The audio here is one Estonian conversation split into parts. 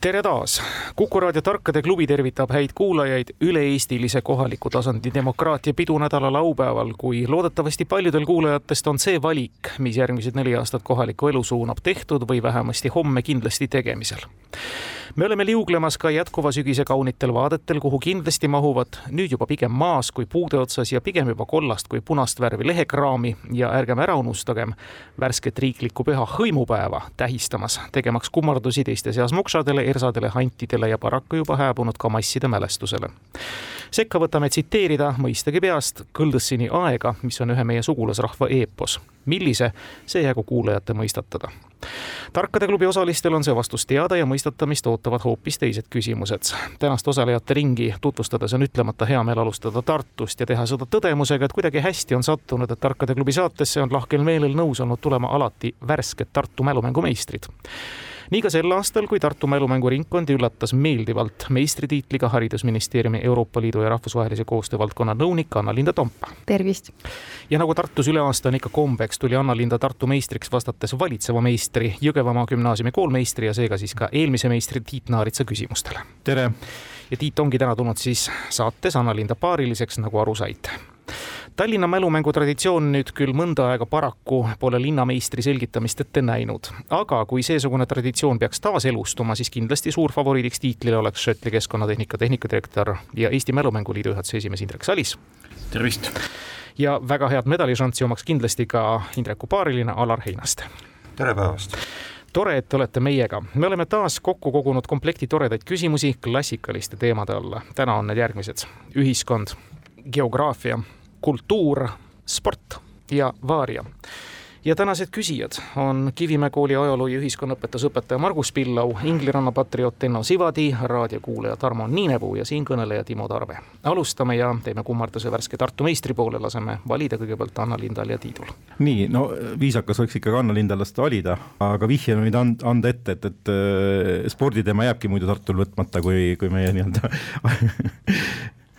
tere taas! kuku raadio Tarkade klubi tervitab häid kuulajaid üle-eestilise kohaliku tasandi demokraatia pidunädala laupäeval, kui loodetavasti paljudel kuulajatest on see valik, mis järgmised neli aastat kohalikku elu suunab, tehtud või vähemasti homme kindlasti tegemisel me oleme liuglemas ka jätkuva sügise kaunitel vaadetel, kuhu kindlasti mahuvad nüüd juba pigem maas kui puude otsas ja pigem juba kollast kui punast värvi lehekraami ja ärgem ära unustagem värsket riiklikku püha hõimupäeva tähistamas, tegemaks kummardusi teiste seas muksadele, ersadele, hantidele ja paraku juba hääbunud kamasside mälestusele sekka võtame tsiteerida mõistagi peast Kõldossini Aega, mis on ühe meie sugulasrahva eepos. millise, see jäägu kuulajate mõistatada. Tarkade klubi osalistel on see vastus teada ja mõistatamist ootavad hoopis teised küsimused. tänast osalejate ringi tutvustades on ütlemata hea meel alustada Tartust ja teha seda tõdemusega, et kuidagi hästi on sattunud, et Tarkade klubi saatesse on lahkel meelel nõus olnud tulema alati värsked Tartu mälumängumeistrid nii ka sel aastal, kui Tartu mälumänguringkond üllatas meeldivalt meistritiitliga Haridusministeeriumi Euroopa Liidu ja rahvusvahelise koostöö valdkonna nõunik Anna-Linda Tomp. tervist! ja nagu Tartus üle aasta on ikka kombeks, tuli Anna-Linda Tartu meistriks vastates valitseva meistri, Jõgevamaa gümnaasiumi koolmeistri ja seega siis ka eelmise meistri Tiit Naaritsa küsimustele. tere! ja Tiit ongi täna tulnud siis saates Anna-Linda paariliseks, nagu aru saite Tallinna mälumängu traditsioon nüüd küll mõnda aega paraku pole linnameistri selgitamist ette näinud, aga kui seesugune traditsioon peaks taaselustuma, siis kindlasti suur favoriidiks tiitlile oleks Šotli keskkonnatehnika tehnikadirektor ja Eesti Mälumänguliidu juhatuse esimees Indrek Salis. tervist! ja väga head medališanssi omaks kindlasti ka Indreku paariline Alar Heinaste. tere päevast! tore, et te olete meiega. me oleme taas kokku kogunud komplekti toredaid küsimusi klassikaliste teemade alla. täna on need järgmised. ühiskond, geograafia kultuur, sport ja vaaria. ja tänased küsijad on Kivimäe kooli ajaloo ja ühiskonnaõpetuse õpetaja Margus Pillau, Ingliranna patrioot Enno Sivadi, raadiokuulaja Tarmo Niinepuu ja siinkõneleja Timo Tarve. alustame ja teeme kummarduse värske Tartu meistri poole, laseme valida kõigepealt Anna Lindal ja Tiidul. nii, no viisakas oleks ikkagi Anna Lindal lasta valida, aga vihje võin anda ette, et, et äh, sporditeema jääbki muidu Tartul võtmata, kui, kui meie nii-öelda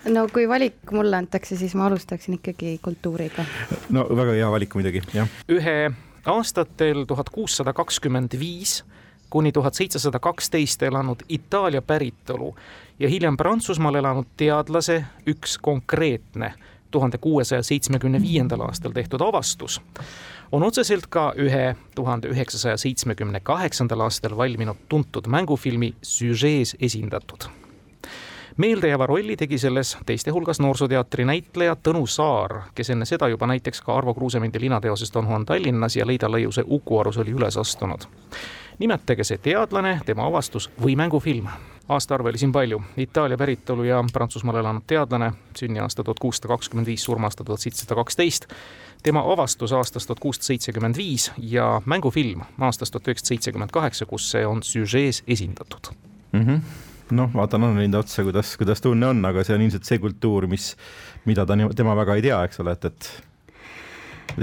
no kui valik mulle antakse, siis ma alustaksin ikkagi kultuuriga. no väga hea valik muidugi, jah. ühe aastatel tuhat kuussada kakskümmend viis kuni tuhat seitsesada kaksteist elanud Itaalia päritolu ja hiljem Prantsusmaal elanud teadlase üks konkreetne tuhande kuuesaja seitsmekümne viiendal aastal tehtud avastus on otseselt ka ühe tuhande üheksasaja seitsmekümne kaheksandal aastal valminud tuntud mängufilmi süžees esindatud meeldejääva rolli tegi selles teiste hulgas noorsooteatri näitleja Tõnu Saar, kes enne seda juba näiteks ka Arvo Kruusemendi linateoses Don Juan Tallinnas ja Leida Lõiuse Uku Arus oli üles astunud. nimetage see teadlane, tema avastus või mängufilm aastaarve oli siin palju, Itaalia päritolu ja Prantsusmaal elanud teadlane, sünniaasta tuhat kuussada kakskümmend viis, surmaasta tuhat seitsesada kaksteist, tema avastus aastast tuhat kuussada seitsekümmend viis ja mängufilm aastast tuhat üheksasada seitsekümmend kaheksa, kus see on süžees esindatud mm. -hmm noh, vaatan Annelind otsa, kuidas, kuidas tunne on, aga see on ilmselt see kultuur, mis, mida ta, tema väga ei tea, eks ole, et, et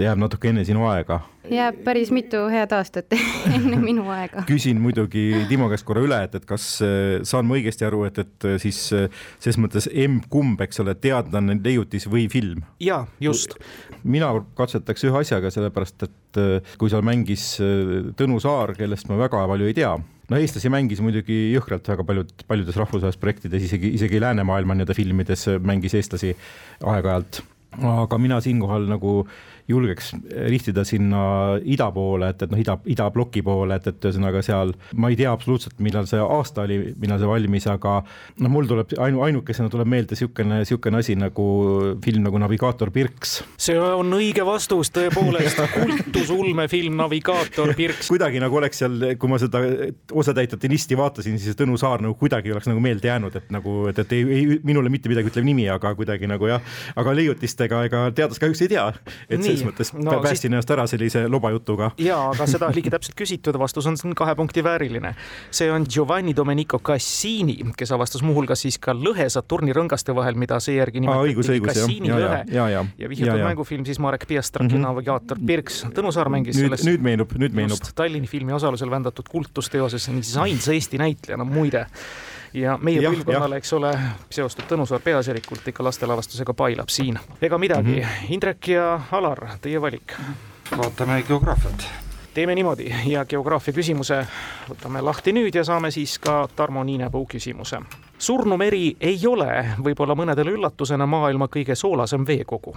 jääb natuke enne sinu aega. jääb päris mitu head aastat enne minu aega. küsin muidugi Timo käest korra üle, et, et kas äh, saan ma õigesti aru, et, et äh, siis äh, ses mõttes emb-kumb, eks ole, teadlane, leiutis või film? jaa, just. mina katsetaks ühe asjaga, sellepärast et kui seal mängis Tõnu Saar, kellest ma väga palju ei tea no eestlasi mängis muidugi jõhkralt väga paljud, paljudes rahvusvahelistes projektides, isegi, isegi läänemaailma nii-öelda filmides mängis eestlasi aeg-ajalt. aga mina siinkohal nagu julgeks rihtida sinna ida poole, et, et noh, ida, idabloki poole, et, et ühesõnaga seal ma ei tea absoluutselt, millal see aasta oli, millal see valmis, aga noh, mul tuleb ainu, ainukesena tuleb meelde niisugune, niisugune asi nagu film nagu Navigaator Pirks. see on õige vastus tõepoolest, kultusulmefilm Navigaator Pirks. kuidagi nagu oleks seal, kui ma seda osatäitjate listi vaatasin, siis Tõnu Saar nagu kuidagi oleks nagu meelde jäänud, et nagu, et, et ei, ei, minule mitte midagi ütlev nimi, aga kuidagi nagu jah, aga leiutistega ega teadlast kahjuks ei tea, et see selles mõttes no, päästsin ennast ära sellise lobajutuga. ja, aga seda oligi täpselt küsitud, vastus on kahe punkti vääriline. see on Giovanni Domenico Cassini, kes avastas muuhulgas siis ka lõhe Saturni rõngaste vahel, mida seejärgi nimetati Cassini ja, lõhe ja, ja, ja vihjatud mängufilm siis Marek Piastraki mm -hmm. navigaator Pirks. Tõnu Saar mängis nüüd, selles nüüd meenub, nüüd meenub. Tallinni filmi osalusel vändatud kultusteoses, niisiis ainsa Eesti näitlejana muide ja meie põlvkonnale, eks ole, seostub Tõnusaar peaasjalikult ikka lastelavastusega Pailab siin. ega midagi mm, -hmm. Indrek ja Alar, teie valik. vaatame geograafiat teeme niimoodi ja geograafia küsimuse võtame lahti nüüd ja saame siis ka Tarmo Niinepuu küsimuse. surnumeri ei ole võib-olla mõnedele üllatusena maailma kõige soolasem veekogu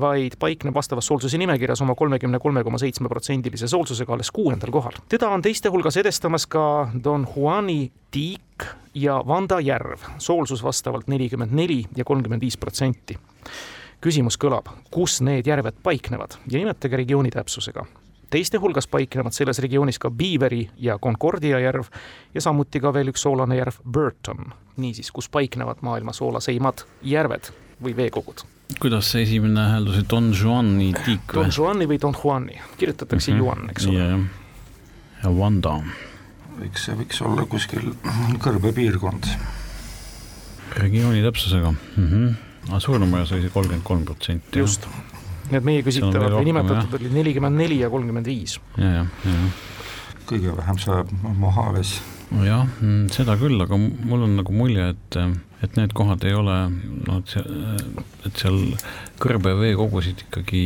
vaid paikneb vastavas soolsuse nimekirjas oma kolmekümne kolme koma seitsme protsendilise soolsusega alles kuuendal kohal. teda on teiste hulgas edestamas ka Don Juani tiik ja Vanda järv, soolsus vastavalt nelikümmend neli ja kolmkümmend viis protsenti. küsimus kõlab, kus need järved paiknevad ja nimetage regiooni täpsusega teiste hulgas paiknevad selles regioonis ka Beaveri ja Concordia järv ja samuti ka veel üks soolane järv Burton. niisiis, kus paiknevad maailma soolaseimad järved või veekogud kuidas see esimene hääldus, Don Juani tiik või? Don Juani või Don Juani, kirjutatakse mm -hmm. Juan, eks ole yeah.. ja Vanda. võiks, see võiks olla kuskil kõrbepiirkond. regiooni täpsusega mm. -hmm. aga Suuremajas oli see kolmkümmend kolm protsenti. just, need meie küsitavad või nimetatud olid nelikümmend neli ja kolmkümmend viis. ja, ja, ja. Kõige vähem saab Mohaves. jah, mm, seda küll, aga mul on nagu mulje, et et need kohad ei ole, noh, et seal kõrbeveekogusid ikkagi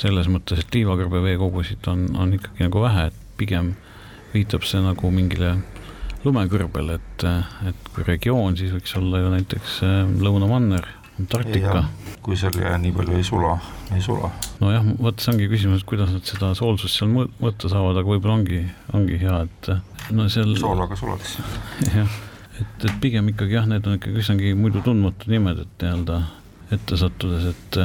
selles mõttes, et liivakõrbeveekogusid on, on ikkagi nagu vähe, et pigem viitab see nagu mingile lumekõrbele, et, et kui regioon, siis võiks olla ju näiteks äh, Lõunamanner, Antarktika. kui seal nii palju ei sula, ei sula. nojah, vot see ongi küsimus, kuidas nad seda soolsust seal mõõta saavad, aga võib-olla ongi, ongi hea, et no seal. soolaga sulaks. jah et, et pigem ikkagi jah, need on ikkagi üsnagi muidu tundmatud nimed, et nii-öelda ette sattudes, et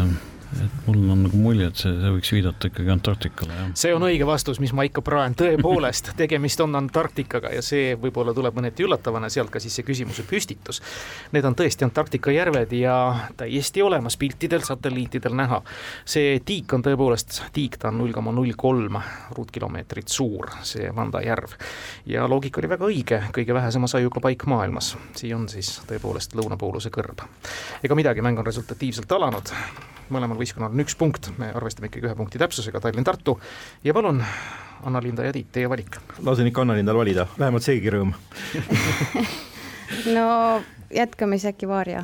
et mul on nagu mulje, et see, see võiks viidata ikkagi Antarktikale, jah. see on õige vastus, mis ma ikka praen, tõepoolest, tegemist on Antarktikaga ja see võib-olla tuleb mõneti üllatavana, sealt ka siis see küsimuse püstitus. Need on tõesti Antarktika järved ja täiesti olemas, piltidel, satelliitidel näha. see tiik on tõepoolest, tiik ta on null koma null kolm ruutkilomeetrit suur, see Vanda järv. ja loogika oli väga õige, kõige vähesema saiuga paik maailmas, siia on siis tõepoolest lõunapooluse kõrb. ega midagi, mäng on resultatiivselt alanud mõlemal võistkonnal on üks punkt, me arvestame ikkagi ühe punkti täpsusega, Tallinn-Tartu. Ja palun, Anna-Linda ja Tiit, teie valik. lasen ikka Anna-Lindal valida, vähemalt seegi rõõm. No jätkame siis äkki Vaarja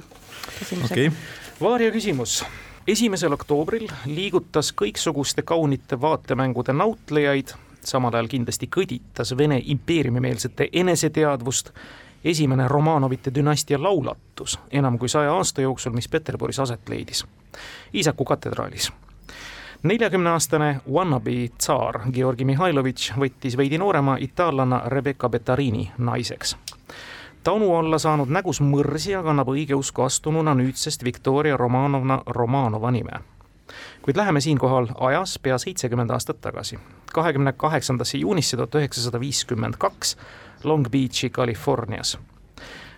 küsimusega. Okay.. Vaarja küsimus. Esimesel oktoobril liigutas kõiksuguste kaunite vaatemängude nautlejaid, samal ajal kindlasti kõditas Vene impeeriumimeelsete eneseteadvust esimene Romanovite dünastia laulatus enam kui saja aasta jooksul, mis Peterburis aset leidis, Iisaku katedraalis neljakümneaastane wannabe tsaar Georgi Mihhailovitš võttis veidi noorema itaallanna Rebecca Bettarini naiseks. tanu alla saanud nägus mõrsja kannab õigeusku astununa nüüdsest Viktoria Romanovna Romanova nime. kuid läheme siinkohal ajas pea seitsekümmend aastat tagasi, kahekümne kaheksandasse juunisse tuhat üheksasada viiskümmend kaks Long Beachi, Californias.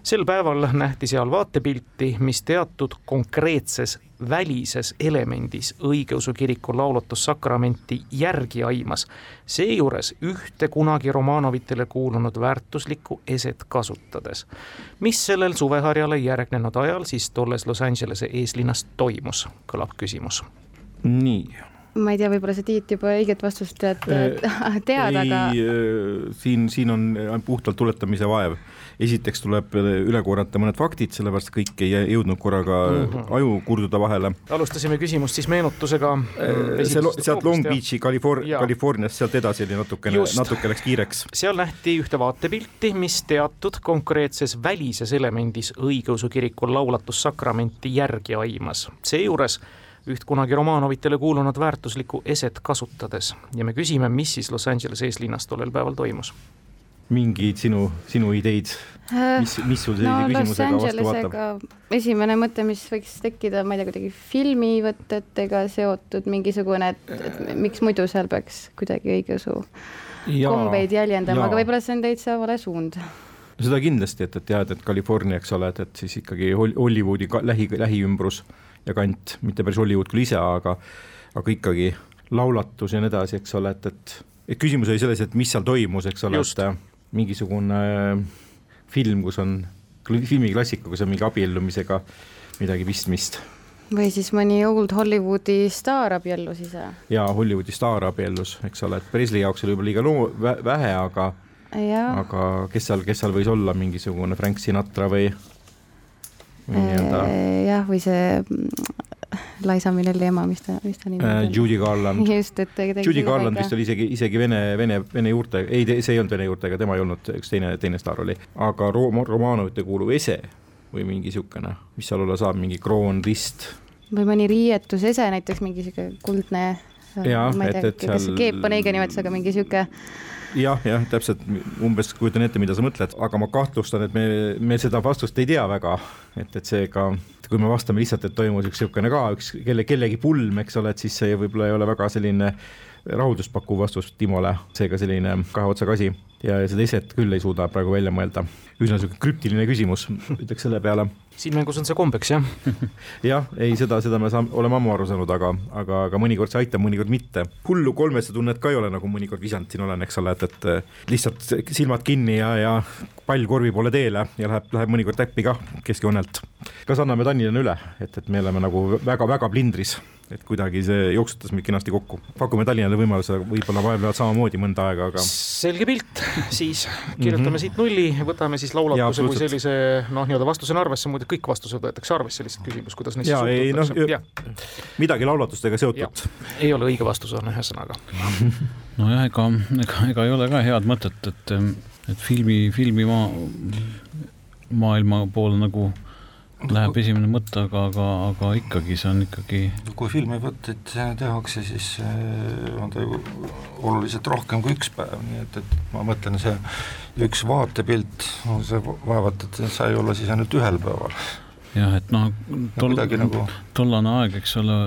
sel päeval nähti seal vaatepilti, mis teatud konkreetses välises elemendis õigeusu kiriku laulutussakramenti järgi aimas, seejuures ühte kunagi Romanovitele kuulunud väärtuslikku eset kasutades. mis sellel suveharjale järgnenud ajal siis tolles Los Angelese eeslinnas toimus, kõlab küsimus. nii ma ei tea, võib-olla sa Tiit juba õiget vastust tead, äh, tead, aga. Äh, siin, siin on puhtalt tuletamise vaev. esiteks tuleb üle korrata mõned faktid, sellepärast kõik ei jõudnud korraga mm -hmm. aju kurduda vahele. alustasime küsimust siis meenutusega. Äh, see, sealt Long Beachi, Californ-, Californiast sealt edasi oli natukene, natuke läks kiireks. seal nähti ühte vaatepilti, mis teatud konkreetses välises elemendis õigeusu kiriku laulatussakramenti järgi aimas, seejuures üht kunagi Romanovitele kuulunud väärtuslikku eset kasutades. Ja me küsime, mis siis Los Angelese eeslinnas tollel päeval toimus. Mingeid sinu, sinu ideid, mis, mis sul sellise no, küsimusega vastu vaatab? esimene mõte, mis võiks tekkida, ma ei tea, kuidagi filmivõtetega seotud mingisugune, et, et miks muidu seal peaks kuidagi õigeusu kombeid jäljendama, aga võib-olla see on täitsa vale suund. Seda kindlasti, et, et tead, et California, eks ole, et, et siis ikkagi Hollywoodi lähi, lähiümbrus ja kant, mitte päris Hollywood küll ise, aga aga ikkagi laulatus ja nii edasi, eks ole, et, et, et küsimus oli selles, et mis seal toimus, eks ole, et äh, mingisugune äh, film, kus on filmiklassika, kus on mingi abiellumisega midagi pistmist või siis mõni old Hollywoodi staar abiellus ise. jaa, Hollywoodi staar abiellus, eks ole, et Presley jaoks oli võib-olla liiga loo-, vähe, aga ja. aga kes seal, kes seal võis olla, mingisugune Frank Sinatra või? Jah, või see Liza Minnelli ema, mis ta, mis ta nimi äh, on? Judy Garland. just, et Judy Garland vist oli isegi, isegi vene, vene, vene juurtega, ei, see ei olnud vene juurtega, tema ei olnud, üks teine, teine staar oli, aga Rom-, Romanovite kuuluv ese või mingi niisugune, mis seal olla saab, mingi kroon, rist. või mõni riietusese, näiteks mingi niisugune kuldne ja, ma ei tea, kas seal... keep on õige nimetus, aga mingi niisugune jah, jah, täpselt. Umbes kujutan ette, mida sa mõtled, aga ma kahtlustan, et me, me seda vastust ei tea väga, et, et seega kui me vastame lihtsalt, et toimus üks niisugune ka üks kelle, kellegi pulm, eks ole, et siis see võib-olla ei ole väga selline rahuldust pakkuv vastus Timole, seega selline kahe otsaga asi ja seda eset küll ei suuda praegu välja mõelda. üsna niisugune krüptiline küsimus, ütleks selle peale. siin mängus on see kombeks, jah jah, ei, seda, seda me saame, oleme ammu aru saanud, aga, aga, aga mõnikord see aitab, mõnikord mitte. hullu kolmese tunnet ka ei ole, nagu mõnikord visanud siin olen, eks ole, et, et lihtsalt silmad kinni ja, ja pall korvi poole teele ja läheb, läheb mõnikord täppi kah keskjoonelt. kas anname Tallinnale üle, et, et me oleme nagu väga-väga plindris et kuidagi see jooksutas meid kenasti kokku. pakume Tallinnale võimaluse võib-olla vahepeal samamoodi mõnda aega, aga. selge pilt, siis kirjutame mm -hmm. siit nulli, võtame siis laulatuse kui sellise noh, nii-öelda vastusena arvesse, muidu kõik vastused võetakse arvesse, lihtsalt küsimus, kuidas neisse suhtutakse. No, midagi laulatustega seotud. ei ole õige vastus, on ühesõnaga. nojah, ega, ega, ega ei ole ka head mõtet, et, et filmi, filmi maa, maailma poole nagu läheb esimene mõte, aga, aga, aga ikkagi see on ikkagi kui filmivõtteid tehakse, siis äh, on ta ju oluliselt rohkem kui üks päev, nii et, et ma mõtlen, see üks vaatepilt, see vaevalt, et sai olla siis ainult ühel päeval. jah, et noh, tol, nagu... tollane aeg, eks ole,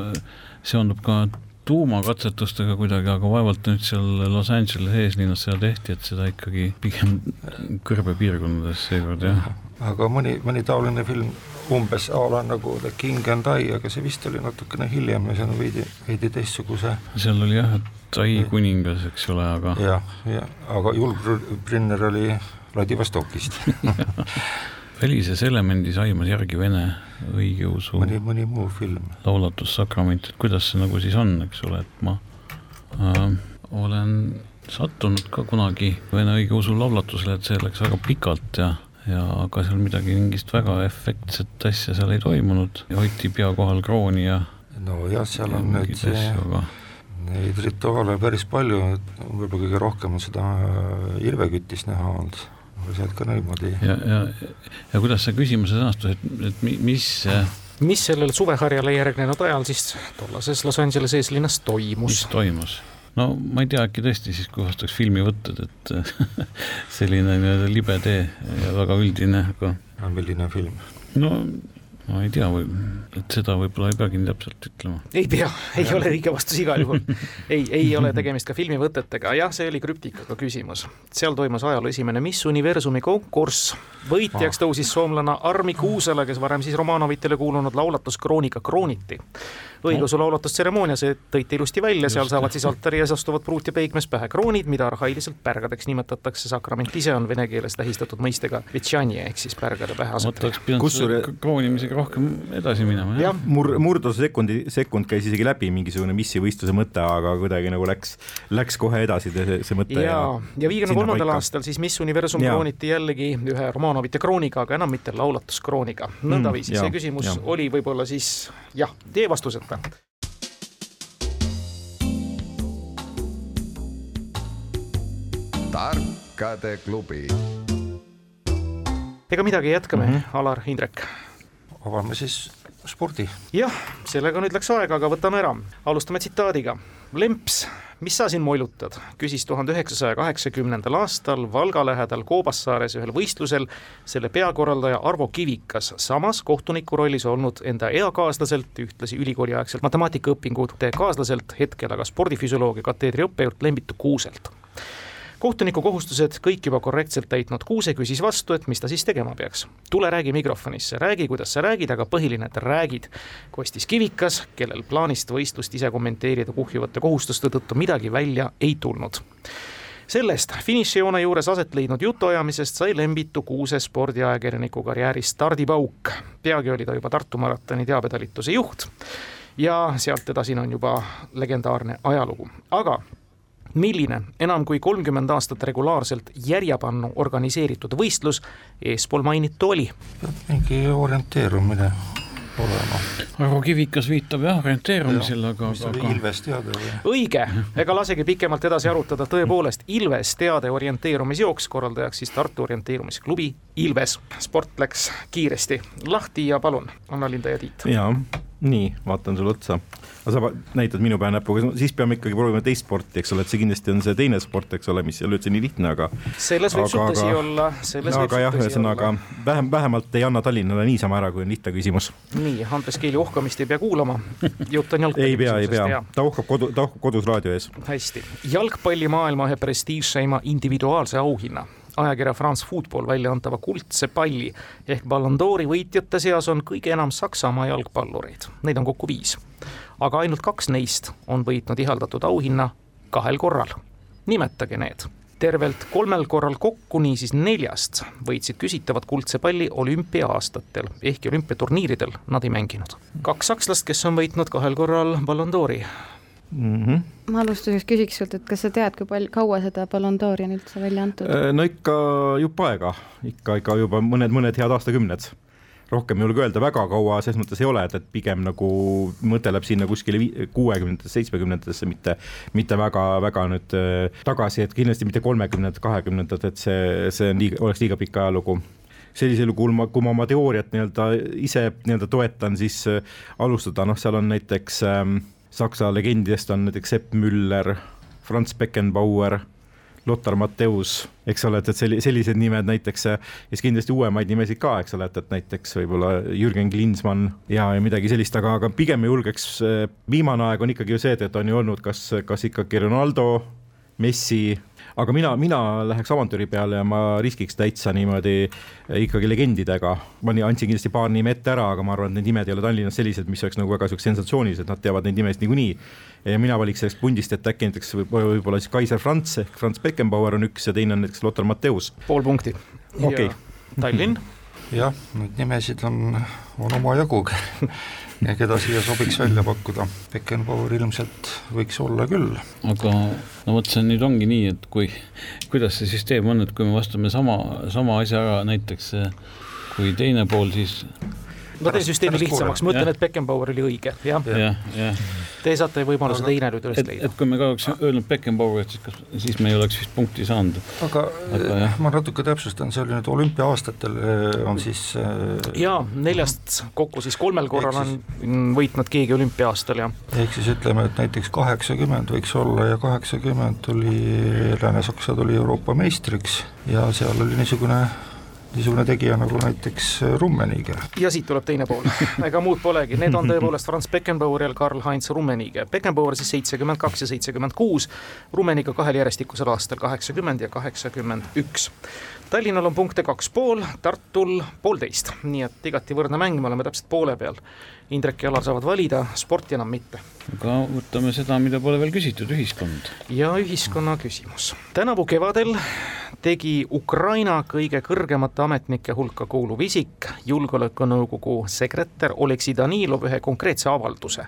seondub ka tuumakatsetustega kuidagi, aga vaevalt nüüd seal Los Angelese eeslinnas seda tehti, et seda ikkagi pigem kõrbepiirkondades seekord jah. aga mõni, mõni taoline film umbes a la nagu The King and I, aga see vist oli natukene hiljem ja see on veidi, veidi teistsuguse. seal oli jah, et ai kuningas, eks ole, aga. jah, ja aga Julg-Brünner oli Vladivostokist välises elemendis aimas järgi Vene õigeusu mõni, mõni muu film. laulatussakrament, et kuidas see nagu siis on, eks ole, et ma äh, olen sattunud ka kunagi Vene õigeusu laulatusele, et see läks väga pikalt ja ja aga seal midagi, mingist väga efektset asja seal ei toimunud, hoiti pea kohal krooni ja nojah, seal on nüüd see, aga... neid rituaale päris palju, võib-olla kõige rohkem on seda äh, Irve-kütis näha olnud, aga sealt ka niimoodi. ja, ja, ja kuidas see küsimuse sõnastus, et, et mis mis sellel suveharjale järgnenud ajal siis tollases Los Angelese eeslinnas toimus? mis toimus? no ma ei tea, äkki tõesti siis, kui ostaks filmivõtted, et selline nii-öelda libe tee ja väga üldine, aga. milline film? no ma ei tea, et seda võib-olla ei peagi nii täpselt ütlema. ei pea, ei ja. ole õige vastus igal juhul. ei, ei ole tegemist ka filmivõtetega, jah, see oli krüptikaga küsimus. seal toimus ajaloo esimene Miss Universumi konkurss. võitjaks ah. tõusis soomlane Armi Kuusela, kes varem siis Romanovitele kuulunud laulatuskrooniga krooniti õigeusu laulutustseremoonia, see tõite ilusti välja, seal saavad siis altari ees astuvad pruut ja peigmees pähe kroonid, mida arhailiselt pärgadeks nimetatakse, sakrament ise on vene keeles tähistatud mõistega vitsjanje ehk siis pärgade pähe asetamine. selle kroonimisega rohkem edasi minema, jah? mur-, murdlase sekundi, sekund käis isegi läbi mingisugune missivõistluse mõte, aga kuidagi nagu läks, läks kohe edasi see, see mõte ja, ja, viiekümne kolmandal aastal siis Miss Universum ja. krooniti jällegi ühe Romanovite krooniga, aga enam mitte laulatuskrooniga. nõndaviisi mm,, see küsimus ja. oli võib-olla siis jah, teie vastused võtta. tarkade klubi. ega midagi, jätkame mm, -hmm. Alar, Indrek. avame siis spordi. jah, sellega nüüd läks aega, aga võtame ära. alustame tsitaadiga. Lemps mis sa siin moilutad, küsis tuhande üheksasaja kaheksakümnendal aastal Valga lähedal Koobassaares ühel võistlusel selle peakorraldaja Arvo Kivikas, samas kohtuniku rollis olnud enda eakaaslaselt, ühtlasi ülikooliaegselt matemaatikaõpingute kaaslaselt, hetkel aga spordifüsioloogia kateedri õppejõult Lembitu Kuuselt kohtuniku kohustused kõik juba korrektselt täitnud Kuuse küsis vastu, et mis ta siis tegema peaks. tule räägi mikrofonisse, räägi, kuidas sa räägid, aga põhiline, et räägid. kostis Kivikas, kellel plaanist võistlust ise kommenteerida kuhjuvate kohustuste tõttu midagi välja ei tulnud sellest finišijoone juures aset leidnud jutuajamisest sai Lembitu Kuuse spordiajakirjaniku karjääri stardipauk. peagi oli ta juba Tartu maratoni teabetalituse juht ja sealt edasi on juba legendaarne ajalugu, aga milline enam kui kolmkümmend aastat regulaarselt järjepannu organiseeritud võistlus eespool mainitu oli? mingi orienteerumine olema. aga Kivikas viitab jah orienteerumisele, aga. mis oli aga... Ilves teade või? õige, ega lasegi pikemalt edasi arutada, tõepoolest Ilves teade orienteerumisjooks, korraldajaks siis Tartu orienteerumisklubi Ilves. sport läks kiiresti lahti ja palun, Anna-Linda ja Tiit. jaa, nii, vaatan sulle otsa aga sa näitad minu pähe näpuga, siis peame ikkagi proovima teist sporti, eks ole, et see kindlasti on see teine sport, eks ole, mis ei ole üldse nii lihtne, aga. selles võib sul tõsi olla, selles võib sul tõsi ühesõnaga, olla. vähem, vähemalt ei anna Tallinnale niisama ära, kui on lihtne küsimus. nii, Andres Keili ohkamist ei pea kuulama, jutt on jalgpalli. ei pea, ei pea, ta ohkab kodu, ta ohkab kodus raadio ees. hästi, jalgpallimaailma ühe prestiižseima individuaalse auhinna ajakirja France Football välja antava kuldse palli ehk Ballon d'Ori võitjate seas on kõige enam Saksamaa jalgpallureid, neid on kokku viis aga ainult kaks neist on võitnud ihaldatud auhinna kahel korral. nimetage need tervelt kolmel korral kokku, niisiis neljast, võitsid küsitavat kuldse palli olümpia-aastatel, ehkki olümpiaturniiridel nad ei mänginud. kaks sakslast, kes on võitnud kahel korral Ballon d'Ori mm. -hmm. ma alustuseks küsiks sult, et kas sa tead, kui palju, kaua seda Ballon d'Ori on üldse välja antud? Äh, no ikka jupp aega, ikka, ikka juba mõned, mõned head aastakümned rohkem ei julge öelda, väga kaua selles mõttes ei ole, et, et pigem nagu mõte läheb sinna kuskile kuuekümnendatesse, seitsmekümnendatesse, mitte, mitte väga-väga nüüd äh, tagasi, et kindlasti mitte kolmekümnendad, kahekümnendad, et see, see on liiga, oleks liiga pikk ajalugu sellisel juhul ma, kui ma oma teooriat nii-öelda ise nii-öelda toetan, siis äh, alustada, noh, seal on näiteks ähm, Saksa legendidest on näiteks Sepp Müller, Franz Beckenbauer Lotar Matteus, eks ole, et, et sellised nimed näiteks, kes kindlasti uuemaid nimesid ka, eks ole, et, et näiteks võib-olla Jürgen Klinsmann ja, ja midagi sellist, aga, aga pigem julgeks, viimane aeg on ikkagi ju see, et on ju olnud kas, kas ikkagi Ronaldo, Messi aga mina, mina läheks avantüüri peale ja ma riskiks täitsa niimoodi ikkagi legendidega. ma andsin kindlasti paar nime ette ära, aga ma arvan, et need nimed ei ole Tallinnas sellised, mis oleks nagu väga siuksed sensatsioonilised, nad teavad neid nimesid niikuinii. ja mina valiks sellest pundist, et äkki näiteks võib-olla võib siis Kaiser Franz ehk Franz Beckenbauer on üks ja teine on näiteks Lothar Matthäus. pool punkti. okei okay.. Tallinn jah, neid nimesid on, on omajagu ja keda siia sobiks välja pakkuda. Beckenbauer ilmselt võiks olla küll. aga no vot, see nüüd ongi nii, et kui, kuidas see süsteem on, et kui me vastame sama, sama asja ära näiteks kui teine pool, siis ma teen süsteemi lihtsamaks, ma ütlen, et Beckenbauer oli õige, jah ja, ja. ja.. Te saate võimaluse teine nüüd üles leida. et kui me ka oleks öelnud Beckenbauerit, siis kas, siis me ei oleks vist punkti saanud. aga, aga jah. ma natuke täpsustan, see oli nüüd olümpia-aastatel eh, on siis äh... jaa, neljast kokku siis kolmel korral siis... on võitnud keegi olümpia-aastal, jah. ehk siis ütleme, et näiteks kaheksakümmend võiks olla ja kaheksakümmend tuli, Lääne-Saksa tuli Euroopa meistriks ja seal oli niisugune niisugune tegija nagu näiteks äh, Rummenigge. ja siit tuleb teine pool, ega muud polegi, need on tõepoolest Franz Beckenbauer ja Karl-Heinz Rummenigge. Beckenbauer siis seitsekümmend kaks ja seitsekümmend kuus, Rummenigge kahel järjestikusel aastal kaheksakümmend ja kaheksakümmend üks. Tallinnal on punkte kaks pool, Tartul poolteist, nii et igati võrdne mäng, me oleme täpselt poole peal. Indrek ja Alar saavad valida, sporti enam mitte. aga võtame seda, mida pole veel küsitud, ühiskond. ja ühiskonna küsimus. tänavu kevadel tegi Ukraina kõige kõrgemate ametnike hulka kuuluv isik, julgeolekunõukogu sekretär Oleksii Danilov ühe konkreetse avalduse,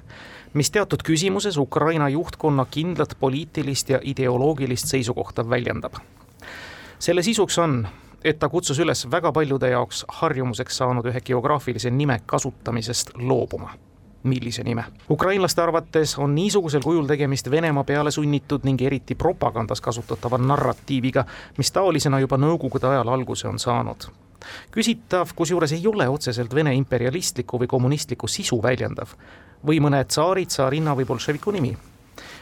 mis teatud küsimuses Ukraina juhtkonna kindlat poliitilist ja ideoloogilist seisukohta väljendab. Selle sisuks on, et ta kutsus üles väga paljude jaoks harjumuseks saanud ühe geograafilise nime kasutamisest loobuma millise nime. ukrainlaste arvates on niisugusel kujul tegemist Venemaa peale sunnitud ning eriti propagandas kasutatava narratiiviga, mis taolisena juba nõukogude ajal alguse on saanud. küsitav, kusjuures ei ole otseselt Vene imperialistliku või kommunistliku sisu väljendav või mõne tsaari, tsaarinna või bolševiku nimi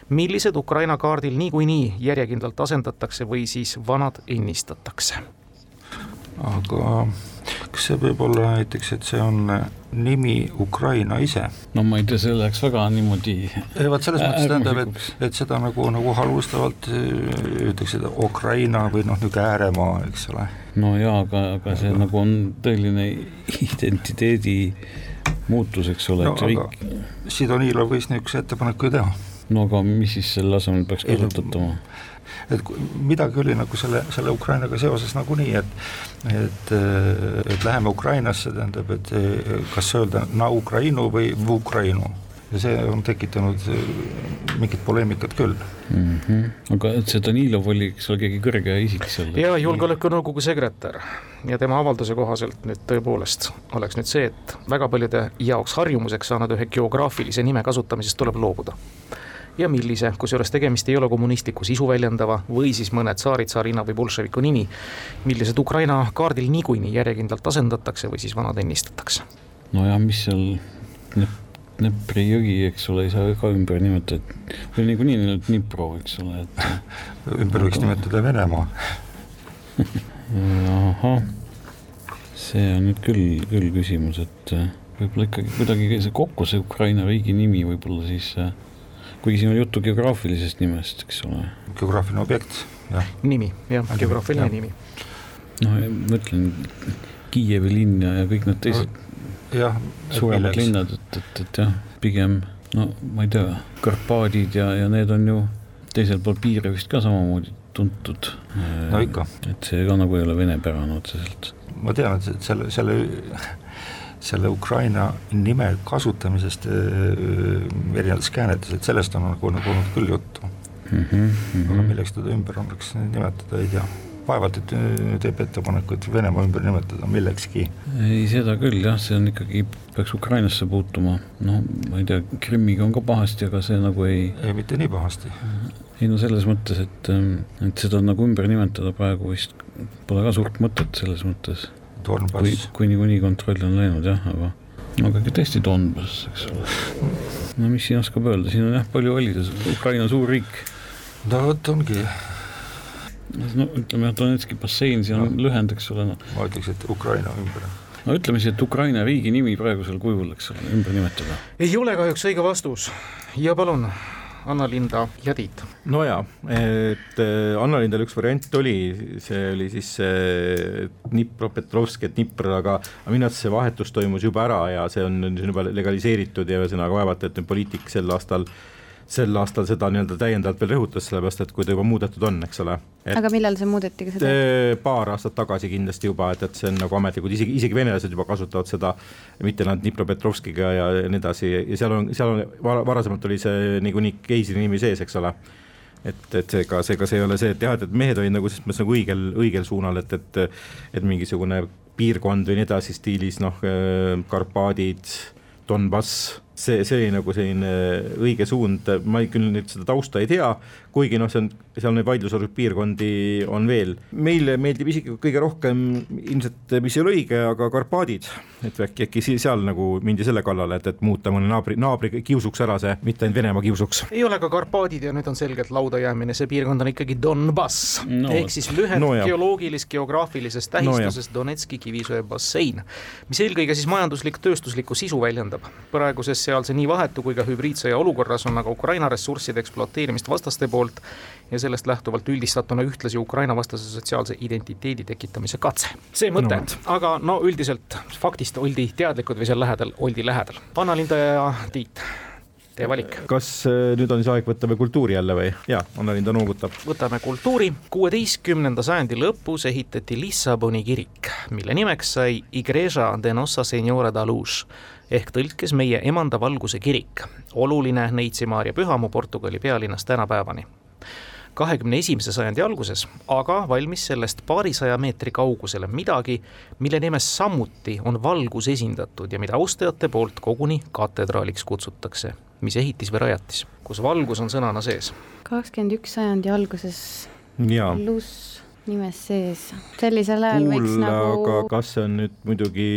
millised Ukraina kaardil niikuinii järjekindlalt asendatakse või siis vanad ennistatakse? aga kas see võib olla näiteks, et see on nimi Ukraina ise? no ma ei tea, see läheks väga niimoodi ei vot selles mõttes tähendab, et, et seda nagu, nagu halvustavalt ütleks, et Ukraina või noh, niisugune ääremaa, eks ole. no jaa, aga, aga see aga... nagu on tõeline identiteedi muutus, eks ole no,, et riik Sidonilov võis niisuguse ettepaneku ju teha. No aga mis siis selle asemel peaks kasutatama? et midagi oli nagu selle, selle Ukrainaga seoses nagunii, et et, et läheme Ukrainasse, tähendab, et kas öelda na Ukrainu või v Ukrainu ja see on tekitanud mingit poleemikat küll mm. -hmm. aga et see Danilov oli, eks ole, keegi kõrge isik seal? jaa, julgeolekunõukogu sekretär ja tema avalduse kohaselt nüüd tõepoolest oleks nüüd see, et väga paljude jaoks harjumuseks saanud ühe geograafilise nime kasutamisest tuleb loobuda ja millise, kusjuures tegemist ei ole kommunistlikku sisu väljendava või siis mõne tsaari, tsaarina või bolševiku nimi, millised Ukraina kaardil niikuinii järjekindlalt asendatakse või siis vanad ennistatakse. nojah, mis seal Dnepri jõgi, eks ole, ei saa ka ümber nimetada, või niikuinii neil on Dnipro, eks ole, et ümber võiks nimetada Venemaa. Ahah, see on nüüd küll, küll küsimus, et äh, võib-olla ikkagi kuidagi see kokku, see Ukraina riigi nimi võib-olla siis äh, kuigi siin on juttu geograafilisest nimest, eks ole. geograafiline objekt, jah. nimi, jah, geograafiline ja. nimi. noh, ma ütlen Kiievi linn ja, kõik need teised no, suuremad linnad, et, et, et jah, pigem no ma ei tea, Karpaadid ja, ja need on ju teisel pool piire vist ka samamoodi tuntud. no ikka. et see ka nagu ei ole venepärane otseselt. ma tean, et selle, selle selle Ukraina nime kasutamisest erinevates käänetes, et sellest on nagu, nagu olnud küll juttu mm. -hmm. aga milleks teda ümber oleks nimetada, ei tea vaevalt, et teeb ettepaneku, et Venemaa ümber nimetada millekski. ei, seda küll jah, see on ikkagi, peaks Ukrainasse puutuma, noh, ma ei tea, Krimmiga on ka pahasti, aga see nagu ei ei, mitte nii pahasti. ei no selles mõttes, et, ähm, et seda nagu ümber nimetada praegu vist pole ka suurt mõtet selles mõttes Donbass. kui, kui niikuinii kontroll on läinud jah, aga aga ikka tõesti Donbass, eks ole. no mis siin oskab öelda, siin on jah palju valida, Ukraina on suur riik. no vot ongi. no ütleme Donetski bassein, siin on no. lühend, eks ole no.. ma ütleks, et Ukraina ümber no ütleme siis, et Ukraina riigi nimi praegusel kujul, eks ole, ümber nimetada. ei ole kahjuks õige vastus ja palun Anna-Linda ja Tiit. no jaa, et äh, Anna-Lindal üks variant oli, see oli siis Dnipropetrovsk ja Dnipro, aga minu arvates see vahetus toimus juba ära ja see on nüüd juba legaliseeritud ja ühesõnaga vaevalt, et poliitik sel aastal äh, sel aastal seda nii-öelda täiendavalt veel rõhutas, sellepärast et kui ta juba muudetud on, eks ole. aga millal see muudeti, kas seda? paar aastat tagasi kindlasti juba, et, et see on nagu ametlikud, isegi, isegi venelased juba kasutavad seda, mitte nad Dnipropetrovskiga ja nii edasi ja seal on, seal on varasemalt oli see niikuinii keisri nimi sees, eks ole et, et seega, seega see ei ole see, et jah, et, et mehed olid nagu selles mõttes nagu õigel, õigel suunal, et, et et mingisugune piirkond või nii edasi stiilis noh, Karpaadid, Donbass see, see oli nagu selline õige suund, ma küll nüüd seda tausta ei tea, kuigi noh, see on, seal neid vaidlusaluseid piirkondi on veel. meile meeldib isegi kõige rohkem ilmselt, mis ei ole õige, aga Karpaadid, et äkki, äkki seal nagu mindi selle kallale, et, et muuta mõne naabri, naabri kiusuks ära see, mitte ainult Venemaa kiusuks. ei ole ka Karpaadid ja nüüd on selgelt lauda jäämine, see piirkond on ikkagi Donbass no, ehk siis lühend no, geoloogilis-geograafilisest tähistusest no, Donetski kivisöe bassein, mis eelkõige siis majanduslik-tööstuslikku sisu väljendab. praeguses seal see nii vahetu kui ka hübriidsõja olukorras on aga Ukraina ressursside ekspluateerimist vastaste poolt ja sellest lähtuvalt üldistatuna ühtlasi Ukraina vastase sotsiaalse identiteedi tekitamise katse. see mõte no., aga no üldiselt faktist oldi teadlikud või seal lähedal oldi lähedal. Anna-Linda ja Tiit teie valik. kas äh, nüüd on siis aeg võtta või kultuuri jälle või? jaa, Anna-Linda noogutab. võtame kultuuri. kuueteistkümnenda sajandi lõpus ehitati Lissaboni kirik, mille nimeks sai Igreja de Nossa Senora da Luz ehk tõlkes meie Emanda valguse kirik, oluline Neitsi Maarja pühamu Portugali pealinnas tänapäevani kahekümne esimese sajandi alguses aga valmis sellest paarisaja meetri kaugusele midagi, mille nimes samuti on valgus esindatud ja mida austajate poolt koguni katedraaliks kutsutakse. mis ehitis või rajatis, kus valgus on sõnana sees? kakskümmend üks sajandi alguses. Lus nimes sees, sellisel ajal võiks nagu aga kas see on nüüd muidugi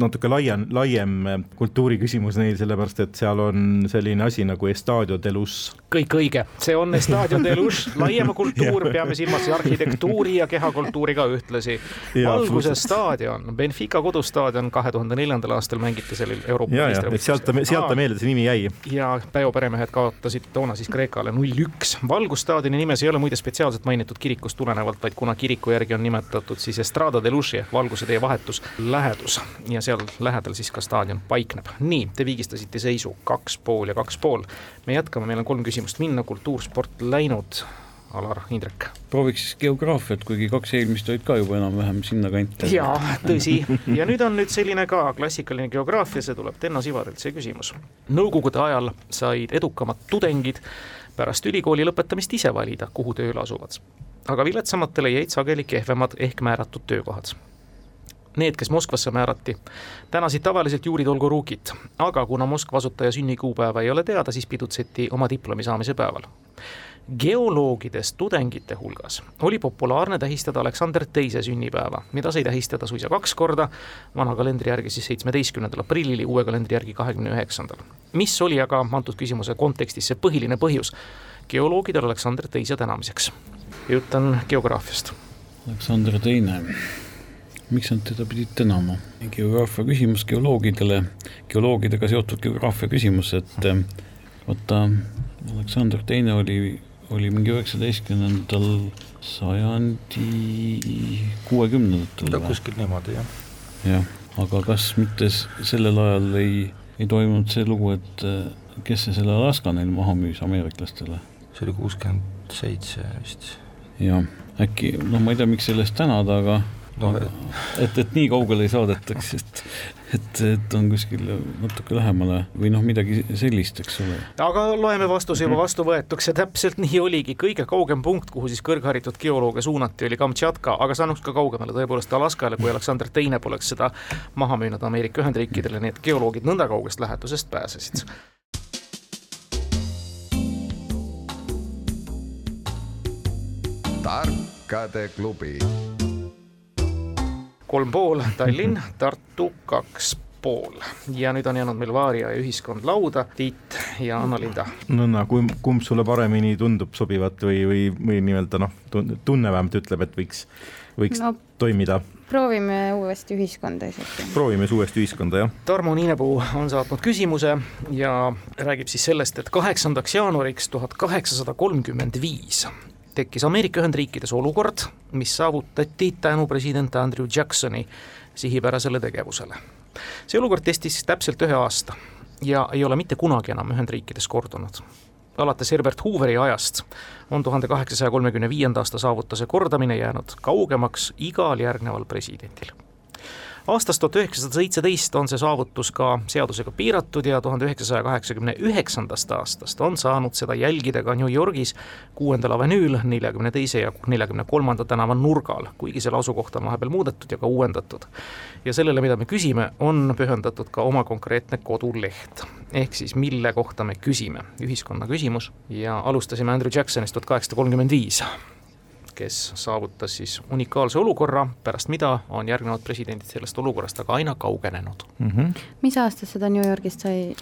natuke laiem, laiem kultuuriküsimus neil, sellepärast et seal on selline asi nagu Estadio de Luz. kõik õige, see on Estadio de Luz, laiem kultuur, peame silmas arhitektuuri ja kehakultuuri ka ühtlasi. valguse staadion, Benfica kodustaadion, kahe tuhande neljandal aastal mängiti sellel Euroopa meistrivõistlustel. sealt ta, sealt ta meelde see nimi jäi. ja Päo peremehed kaotasid toona siis Kreekale null-üks. valgusstaadioni nimes ei ole muide spetsiaalselt mainitud kirikust tulenevalt, vaid kuna kiriku järgi on nimetatud siis Estrada de Luci ehk valguse tee vahetus lähedus ja seal lähedal siis ka staadion paikneb. nii, te viigistasite seisu kaks pool ja kaks pool. me jätkame, meil on kolm küsimust minna, kultuur, sport läinud. Alar, Indrek. prooviks geograafiat, kuigi kaks eelmist olid ka juba enam-vähem sinnakanti. jaa, tõsi. ja nüüd on nüüd selline ka klassikaline geograafia, see tuleb Tenno Sivadelt, see küsimus. Nõukogude ajal said edukamad tudengid pärast ülikooli lõpetamist ise valida, kuhu tööle asuvad. aga viletsamatele jäid sageli kehvemad ehk määratud töökohad Need, kes Moskvasse määrati, tänasid tavaliselt Juri Dolgorukit, aga kuna Moskva asutaja sünnikuupäeva ei ole teada, siis pidutseti oma diplomi saamise päeval. geoloogidest tudengite hulgas oli populaarne tähistada Aleksander Teise sünnipäeva, mida sai tähistada suisa kaks korda, vana kalendri järgi siis seitsmeteistkümnendal aprillil ja uue kalendri järgi kahekümne üheksandal. mis oli aga antud küsimuse kontekstis see põhiline põhjus geoloogidel Aleksander Teise tänamiseks? jutt on geograafiast. Aleksander Teine miks nad teda pidid tänama? geograafia küsimus geoloogidele, geoloogidega seotud geograafia küsimus, et eh, vaata, Aleksander Teine oli, oli mingi üheksateistkümnendal sajandi kuuekümnendatel. kuskil niimoodi, jah. jah, aga kas mitte sellel ajal ei, ei toimunud see lugu, et eh, kes see selle Alaska neil maha müüs ameeriklastele? see oli kuuskümmend seitse vist. jah, äkki, noh, ma ei tea, miks selle eest tänada, aga no, et, et nii kaugele ei saadetaks, et, et, et on kuskil natuke lähemale või noh, midagi sellist, eks ole. aga loeme vastuse juba vastuvõetuks ja täpselt nii oligi, kõige kaugem punkt, kuhu siis kõrgharitud geolooge suunati, oli Kamtšatka, aga saanuks ka kaugemale tõepoolest Alaskale, kui Aleksander Teine poleks seda maha müünud Ameerika Ühendriikidele, nii et geoloogid nõnda kaugest lähedusest pääsesid. Tarkade klubi kolm pool Tallinn, Tartu kaks pool ja nüüd on jäänud meil Vaaria ja ühiskond lauda, Tiit ja Anna-Linda. Nõnna, kumb, kumb sulle paremini tundub sobivat või, või, või nii-öelda noh, tunne vähemalt ütleb, et võiks, võiks no, toimida? proovime uuesti ühiskonda isegi. proovime siis uuesti ühiskonda, jah. Tarmo Niinepuu on saatnud küsimuse ja räägib siis sellest, et kaheksandaks jaanuariks tuhat kaheksasada kolmkümmend viis tekkis Ameerika Ühendriikides olukord, mis saavutati tänu president Andrew Jacksoni sihipärasele tegevusele. see olukord kestis täpselt ühe aasta ja ei ole mitte kunagi enam Ühendriikides kordunud. alates Herbert Hooveri ajast on tuhande kaheksasaja kolmekümne viienda aasta saavutuse kordamine jäänud kaugemaks igal järgneval presidendil aastast tuhat üheksasada seitseteist on see saavutus ka seadusega piiratud ja tuhande üheksasaja kaheksakümne üheksandast aastast on saanud seda jälgida ka New Yorgis kuuendal avenüül, neljakümne teise ja neljakümne kolmanda tänava nurgal, kuigi selle asukohta on vahepeal muudetud ja ka uuendatud. ja sellele, mida me küsime, on pühendatud ka oma konkreetne koduleht. ehk siis mille kohta me küsime, ühiskonna küsimus ja alustasime Andrew Jacksonist tuhat kaheksasada kolmkümmend viis kes saavutas siis unikaalse olukorra, pärast mida on järgnevad presidendid sellest olukorrast aga aina kaugenenud mm. -hmm. mis aastast seda New Yorgist sai?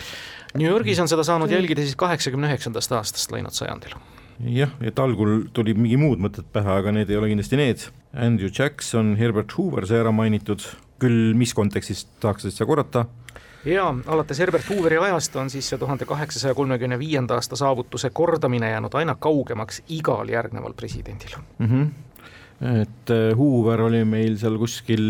New Yorgis on seda saanud jälgida siis kaheksakümne üheksandast aastast läinud sajandil jah, et algul tuli mingi muud mõtted pähe, aga need ei ole kindlasti need. Andrew Jackson, Herbert Hoover sai ära mainitud, küll mis kontekstis tahaks seda korrata jaa, alates Herbert Hooveri ajast on siis see tuhande kaheksasaja kolmekümne viienda aasta saavutuse kordamine jäänud aina kaugemaks igal järgneval presidendil mm. -hmm et äh, Hoover oli meil seal kuskil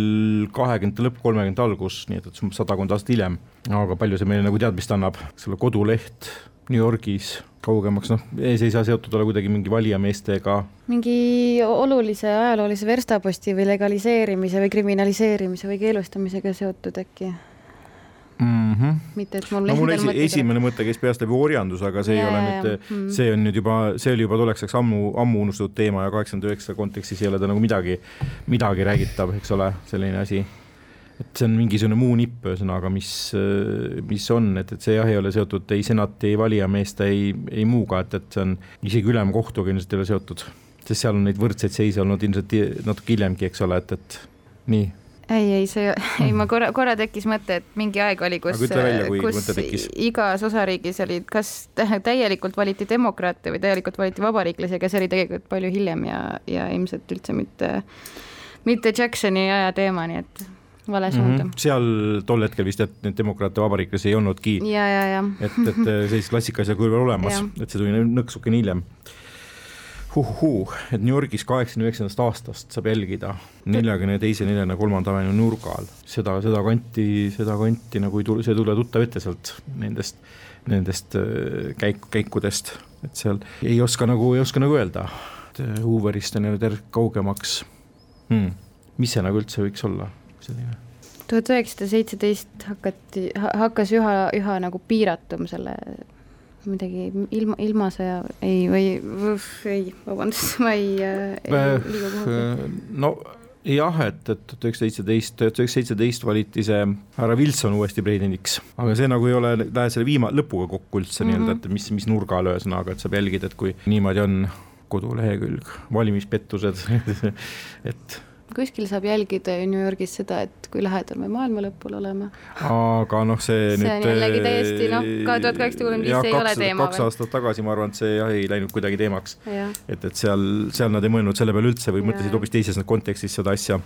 kahekümnendate lõpp, kolmekümnendate algus, nii et, et sadakond aastat hiljem, aga palju see meile nagu teadmist annab, selle koduleht New Yorgis kaugemaks, noh, ees ei saa seotud olla kuidagi mingi valijameestega. mingi olulise ajaloolise verstaposti või legaliseerimise või kriminaliseerimise või keelustamisega seotud äkki mm. -hmm. mitte, et mul no mul esi, esimene mõte käis peast läbi orjandus, aga see ja, ei ole nüüd, mm -hmm. see on nüüd juba, see oli juba tolleks ajaks ammu, ammu unustatud teema ja kaheksakümmend üheksa kontekstis ei ole ta nagu midagi, midagi räägitav, eks ole, selline asi. et see on mingisugune muu nipp, ühesõnaga, mis, mis on, et, et see jah, ei ole seotud ei senati, ei valijameeste, ei, ei muuga, et, et see on isegi ülemkohtuga ilmselt ei ole seotud, sest seal on neid võrdseid seise olnud ilmselt natuke hiljemgi, eks ole, et, et nii ei, ei see, ei ma korra, korra tekkis mõte, et mingi aeg oli, kus, kus igas osariigis olid, kas täielikult valiti demokraate või täielikult valiti vabariiklasi, aga see oli tegelikult palju hiljem ja, ja ilmselt üldse mitte, mitte Jacksoni aja teema, nii et vale suunda mm. -hmm. seal tol hetkel vist, et neid demokraate vabariiklasi ei olnudki. et, et sellist klassikalisel kujul olemas, et see tuli nõksukene hiljem huhuhuu, et New Yorgis kaheksakümne üheksandast aastast saab jälgida neljakümne teise, neljakümne kolmanda avenue nurgal. Seda, seda kanti, seda kanti nagu ei tule, see ei tule tuttav ette sealt nendest, nendest äh, käik-, käikudest, et seal ei oska nagu, ei oska nagu öelda, et äh, Hooverist on jäänud järg kaugemaks. Hmm.. mis see nagu üldse võiks olla, selline? tuhat üheksasada seitseteist hakati, hakkas üha, üha nagu piiratum selle midagi ilma, ilmasõja, ei, või ei, vabandust, ma ei, ei liiga kuhugi. no jah, et, et tuhat üheksasada seitseteist, tuhat üheksasada seitseteist valiti see härra Wilson uuesti presidendiks, aga see nagu ei ole, lähe selle viima-, lõpuga kokku üldse mm -hmm. nii-öelda, et mis, mis nurgal ühesõnaga, et saab jälgida, et kui niimoodi on kodulehekülg, valimispettused et kuskil saab jälgida ju New Yorgis seda, et kui lähedal me maailma lõpul oleme. aga noh, see, see nüüd. see on jällegi täiesti noh, kahe tuhat kaheksasada kolmkümmend viis ei ole teema. kaks aastat tagasi ma arvan, et see jah ei läinud kuidagi teemaks. et, et seal, seal nad ei mõelnud selle peale üldse või mõtlesid hoopis teises kontekstis seda asja.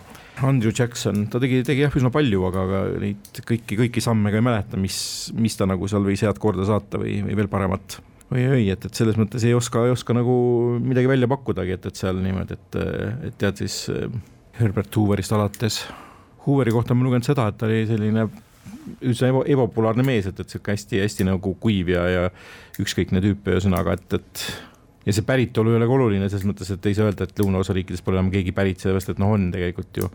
Andrew Jackson, ta tegi, tegi jah üsna palju, aga, aga neid kõiki, kõiki samme ka ei mäleta, mis, mis ta nagu seal võis head korda saata või, või veel paremat oi-oi, et, et selles mõttes ei oska, ei oska nagu midagi välja pakkudagi, et, et seal niimoodi, et, et tead siis Herbert Hooverist alates. Hooveri kohta ma lugenud seda, et ta oli selline üldse eba, ebapopulaarne mees, et, et sihuke hästi-hästi nagu kuiv ja, ja ükskõikne tüüp, ühesõnaga, et, et ja see päritolu ei ole ka oluline selles mõttes, et ei saa öelda, et lõunaosa riikides pole enam keegi pärit, sellepärast et noh, on tegelikult ju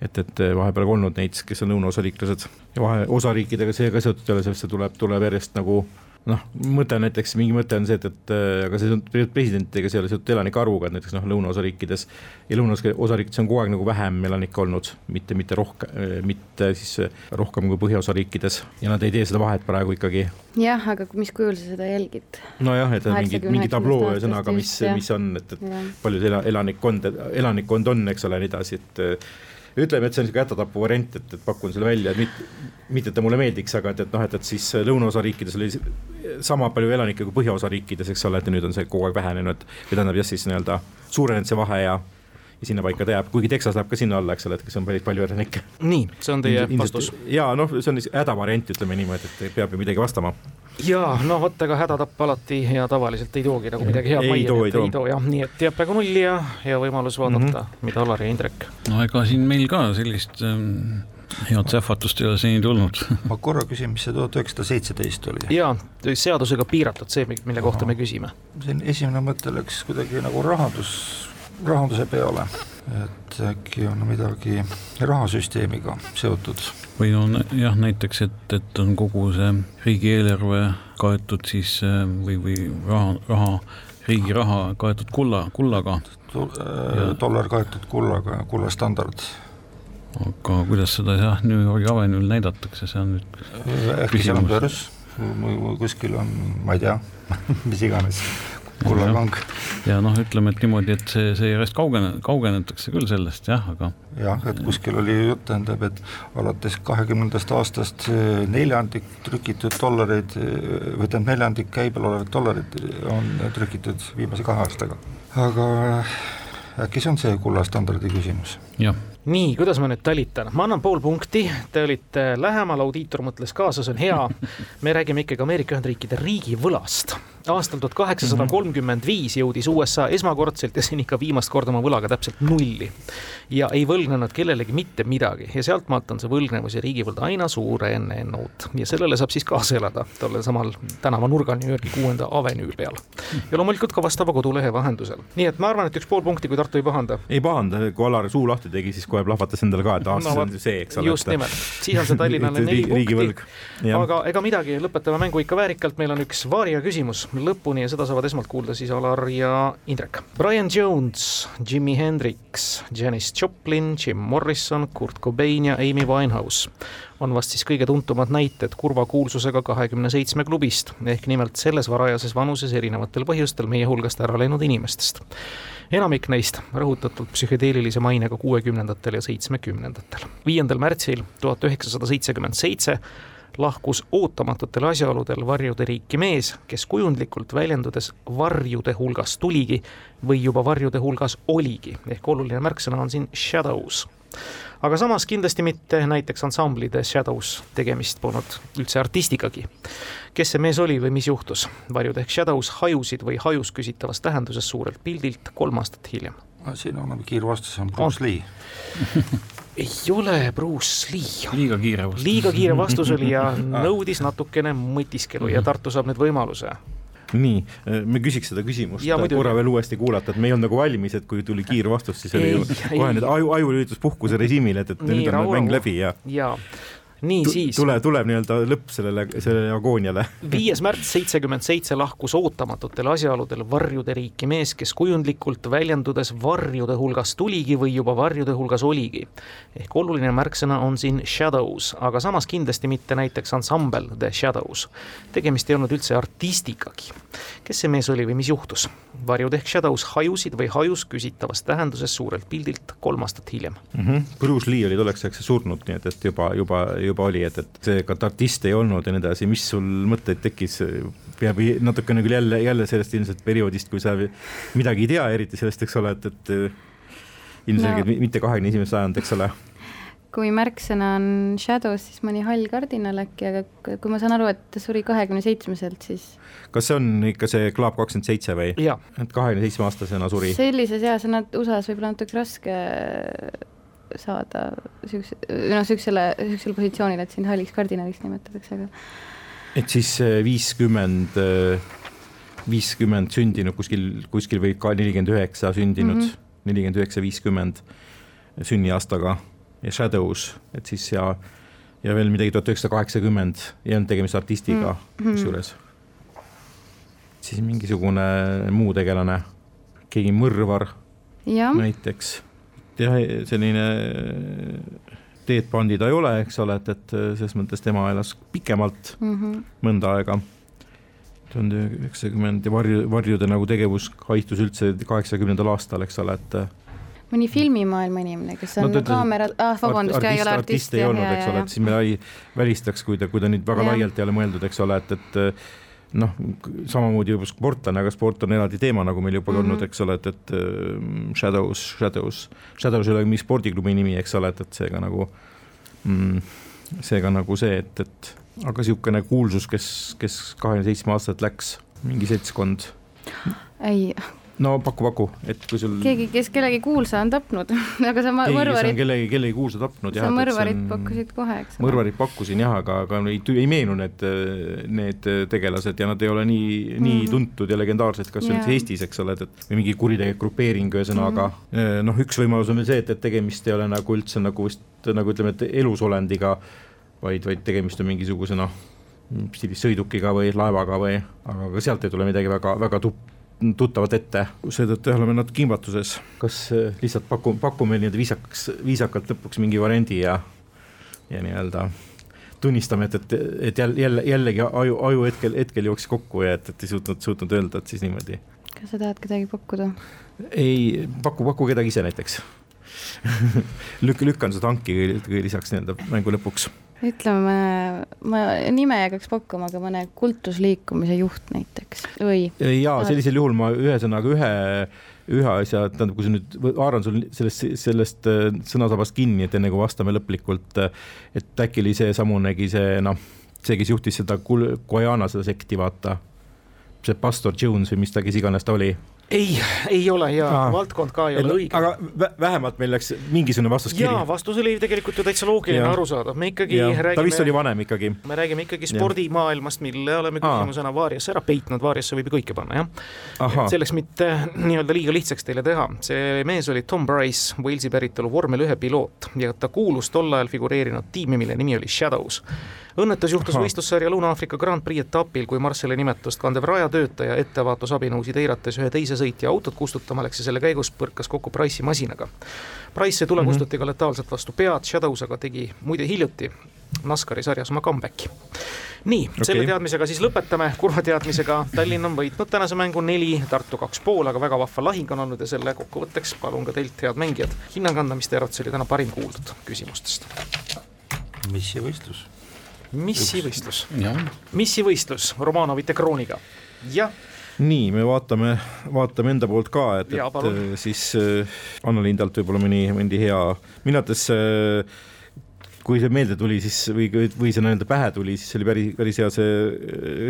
et, et vahepeal ka olnud neid, kes on lõunaosariiklased ja vahe, osariikidega see ka seotud ei ole, sest see tuleb, tuleb järjest nagu noh, mõte on näiteks, mingi mõte on see, et, et äh, aga see on presidentidega, see ei ole seotud elanike arvuga, et näiteks noh, lõunaosariikides ja lõunaosariikides on kogu aeg nagu vähem elanikke olnud, mitte, mitte rohkem, äh, mitte siis äh, rohkem kui põhjaosa riikides ja nad ei tee seda vahet praegu ikkagi. jah, aga mis kujul sa seda jälgid? nojah, et on mingi, mingi tabloo ühesõnaga, mis, mis on, et, et ja. palju see elanikkond, elanikkond on, eks ole, nii edasi, et ütleme, et see on niisugune hädatapu variant, et, et pakun selle välja, et mitte, mitte ta mulle meeldiks, aga et, et noh, et, et siis lõunaosa riikides oli sama palju elanikke kui põhjaosa riikides, eks ole, et nüüd on see kogu aeg vähenenud. või tähendab jah, siis nii-öelda suurenenud see vahe ja ja sinnapaika ta jääb, kuigi Texas läheb ka sinna alla, eks ole, et kes on päris palju elanikke. nii, see on teie Ilmselt, vastus? ja noh, see on hädavariant, ütleme niimoodi, et peab ju midagi vastama. ja no vot, ega hädatapp alati ja tavaliselt ei toogi nagu midagi head majja, ei too, ei too jah, nii et jääb praegu nulli ja hea võimalus vaadata mm, -hmm. mida Allar ja Indrek. no ega siin meil ka sellist ähm head sähvatust ei ole seni tulnud ma korra küsin, mis see tuhat üheksasada seitseteist oli? jaa, seadusega piiratud see, mille kohta Aha. me küsime. siin esimene mõte läks kuidagi nagu rahandus rahanduse peale, et äkki on midagi rahasüsteemiga seotud. või on jah, näiteks, et, et on kogu see riigieelarve kaetud siis või, või raha, raha, riigi raha kaetud kulla, kullaga to,. Äh, dollar kaetud kullaga, kullastandard aga kuidas seda jah, New Yorgi Avenue'l näidatakse, see on nüüd äkki seal on börs, kuskil on, ma ei tea mis iganes, kullakang. ja noh, ütleme, et niimoodi, et see, see järjest kaugene, kaugenetakse küll sellest jah, aga. jah, et kuskil oli jutt, tähendab, et alates kahekümnendast aastast neljandik trükitud dollareid või tähendab neljandik käibel olevad dollarid on trükitud viimase kahe aastaga. aga äkki see on see kullastandardi küsimus? jah nii, kuidas ma nüüd talitan, ma annan pool punkti, te olite lähemal, audiitor mõtles kaasa, see on hea. me räägime ikkagi Ameerika Ühendriikide riigivõlast aastal tuhat kaheksasada kolmkümmend viis jõudis USA esmakordselt ja seni ka viimast korda oma võlaga täpselt nulli. ja ei võlgnenud kellelegi mitte midagi ja sealtmaalt on see võlgnevus ja riigivõlg aina suurenenud ja sellele saab siis kaasa elada tollel samal tänavanurgal New Yorgi kuuenda avenüü peal. ja loomulikult ka vastava kodulehe vahendusel. nii et ma arvan, et üks pool punkti, kui Tartu ei pahanda. ei pahanda, kui Alar suu lahti tegi, siis kohe plahvatas endale ka, et aa no,, see on see, eks ole. just nimelt, siis on see Tallinnale neli punkti. aga ega midagi, lõpetame mängu ikka väärikalt, meil on üks vaaria küsimus lõpuni ja seda saavad esmalt kuulda siis Alar ja Indrek. Brian Jones, Jimi Hendrix, Janis Joplin, Jim Morrison, Kurt Cobain ja Amy Winehouse on vast siis kõige tuntumad näited kurva kuulsusega kahekümne seitsme klubist, ehk nimelt selles varajases vanuses erinevatel põhjustel meie hulgast ära läinud inimestest. enamik neist rõhutatult psühhedeelilise mainega kuuekümnendatel ja seitsmekümnendatel. viiendal märtsil tuhat üheksasada seitsekümmend seitse lahkus ootamatutel asjaoludel varjude riiki mees, kes kujundlikult väljendudes varjude hulgas tuligi või juba varjude hulgas oligi, ehk oluline märksõna on siin shadows aga samas kindlasti mitte näiteks ansambli The Shadows, tegemist polnud üldse artistigagi. kes see mees oli või mis juhtus? varjud ehk Shadows hajusid või hajus küsitavas tähenduses suurelt pildilt kolm aastat hiljem. siin on kiirvastus, on Bruce on. Lee ei ole Bruce Lee. liiga kiire vastus. liiga kiire vastus oli ja nõudis natukene mõtiskelu ja Tartu saab nüüd võimaluse nii, me küsiks seda küsimust ja, korra veel uuesti kuulata, et me ei olnud nagu valmis, et kui tuli kiirvastus, siis oli kohe nüüd aju, aju lülitus puhkuse režiimil, et, et nii, nüüd on mäng läbi ja. ja nii tu, siis. tule, tuleb nii-öelda lõpp sellele, sellele agooniale. viies märts seitsekümmend seitse lahkus ootamatutel asjaoludel varjude riiki mees, kes kujundlikult väljendudes varjude hulgas tuligi või juba varjude hulgas oligi. ehk oluline märksõna on siin shadows, aga samas kindlasti mitte näiteks ansambel The Shadows. tegemist ei olnud üldse artistigagi. kes see mees oli või mis juhtus? varjud ehk shadows hajusid või hajus küsitavas tähenduses suurelt pildilt kolm aastat hiljem mm. -hmm. Bruce Lee oli tolleks ajaks surnud, nii et, et juba, juba, juba oli, et, et see katartist ei olnud ja nii edasi, mis sul mõtteid tekkis, peab natukene küll jälle, jälle sellest ilmselt perioodist, kui sa midagi ei tea, eriti sellest, eks ole, et, et ilmselgelt no. mitte kahekümne esimene sajand, eks ole kui märksõna on shadows, siis mõni hall kardinal äkki, aga kui ma saan aru, et ta suri kahekümne seitsmeselt, siis kas see on ikka see Club kakskümmend seitse või? et kahekümne seitsme aastasena suri? sellises eas on nad USA-s võib-olla natuke raske saada siukse, noh, siuksele, siuksele positsioonile, et sind halliks kardinaliks nimetatakse, aga. et siis viiskümmend, viiskümmend sündinud kuskil, kuskil või ka nelikümmend üheksa sündinud, mhm. nelikümmend üheksa, viiskümmend sünniaastaga ja Shadows, et siis ja, ja veel midagi tuhat üheksasada kaheksakümmend, ei olnud tegemist artistiga mm. kusjuures mm siis mingisugune muu tegelane, keegi mõrvar ja. näiteks. Jah, selline Teet Bandi ta ei ole, eks ole, et, et selles mõttes tema elas pikemalt mm -hmm. mõnda aega. tuhande üheksakümmend ja varju, varjude nagu tegevus haihtus üldse kaheksakümnendal aastal, eks ole, et mõni filmimaailma inimene, kes on no, kaamera, ah vabandust, ei ole artist. ei olnud, eks ole, et siis me ei välistaks, kui ta, kui ta nüüd väga ja. laialt ei ole mõeldud, eks ole, et, et noh, samamoodi juba sportlane, aga sport on eraldi teema, nagu meil juba mm -hmm. olnud, eks ole, et, et ähm, Shadows, Shadows, Shadows ei ole mingi spordiklubi nimi, eks ole, et, et seega nagu mm,, seega nagu see, et, et aga niisugune kuulsus, kes, kes kahekümne seitsme aastaselt läks, mingi seltskond. ei, no paku, paku, et kui sul keegi, kes kellegi kuulsa on tapnud aga sa mõrvarit kellegi, kellegi kuulsa tapnud jah. sa mõrvarit on... pakkusid kohe, eks ole? mõrvarit pakkusin jah, aga, aga ei, ei meenu need, need tegelased ja nad ei ole nii mm, -hmm. nii tuntud ja legendaarsed, kas üldse Eestis, eks ole, et, et või mingi kuritegelik grupeering, ühesõnaga mm -hmm. noh, üks võimalus on veel see, et, et tegemist ei ole nagu üldse nagu vist nagu ütleme, et elusolendiga, vaid, vaid tegemist on mingisuguse noh, sõidukiga või laevaga või, aga ka sealt ei tule midagi väga, väga tupp tuttavad ette, seetõttu oleme natuke kimbatuses. kas äh, lihtsalt paku, pakume nii-öelda viisakaks, viisakalt lõpuks mingi variandi ja, ja nii-öelda tunnistame, et, et, et jälle, jälle, jällegi aju, aju hetkel, hetkel jooksis kokku ja et, et ei suutnud, suutnud öelda, et siis niimoodi. kas sa tahad kedagi pakkuda? ei, paku, paku kedagi ise näiteks lükk, lükkan su tanki kõige lisaks nii-öelda mängu lõpuks ütleme, ma nime ei hakkaks pakkuma, aga mõne kultusliikumise juht näiteks. Või? ja sellisel juhul ma ühesõnaga ühe, ühe asja, tähendab, kui sa nüüd haaran sul sellest, sellest äh, sõnasabast kinni, et enne kui vastame lõplikult, et äkki oli seesamunegi see noh, see, kes juhtis seda Guyana seda sekti, vaata, see pastor Jones või mis ta, kes iganes ta oli ei, ei ole ja Aa. valdkond ka ei ole õige. aga vähemalt meil läks mingisugune vastus kirja. jaa, vastus oli tegelikult ju täitsa loogiline, arusaadav, me ikkagi ja. räägime. ta vist oli vanem ikkagi. me räägime ikkagi spordimaailmast, mille oleme küsimusena vaariasse ära peitnud, vaariasse võib ju kõike panna, jah. selleks mitte nii-öelda liiga lihtsaks teile teha, see mees oli Tom Price, Walesi päritolu vormel ühe piloot ja ta kuulus tol ajal figureerinud tiimi, mille nimi oli Shadows õnnetus juhtus Aha. võistlussarja Lõuna-Aafrika Grand Prix etapil, kui Marshalli nimetust kandev rajatöötaja ettevaatusabinõusid eirates ühe teise sõitja autot kustutama läks ja selle käigus põrkas kokku Price'i masinaga. Price sai tule mm -hmm. kustuti ka letaalselt vastu pead, Shadows aga tegi muide hiljuti NASCARi sarjas oma comeback'i. nii okay., selle teadmisega siis lõpetame, kurva teadmisega, Tallinn on võitnud tänase mängu neli, Tartu kaks pool, aga väga vahva lahing on olnud ja selle kokkuvõtteks palun ka teilt, head mängijad, hinnang anda, mis teie arvates oli täna parim kuuldud küsimustest? missivõistlus. missivõistlus, missivõistlus Romanovite krooniga, jah nii, me vaatame, vaatame enda poolt ka, et, et äh, siis äh, Anna Lindalt võib-olla mõni, mõni hea, minu arvates äh, kui see meelde tuli, siis või, või see nii-öelda pähe tuli, siis see oli päris, päris hea, see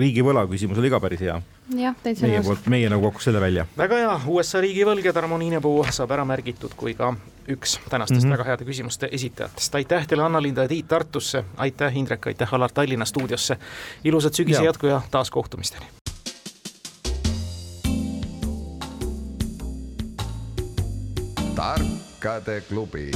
riigivõla küsimus oli ka päris hea. jah, täitsa meie poolt, meie nagu pakkus selle välja. väga hea, USA riigivõlg ja Tarmo Niinepuu saab ära märgitud kui ka üks tänastest mm -hmm. väga heade küsimuste esitajatest. aitäh teile, Anna-Linda ja Tiit Tartusse, aitäh, Indrek, aitäh, Alar Tallinna stuudiosse. ilusat sügise jätku ja taas kohtumisteni tarkade klubi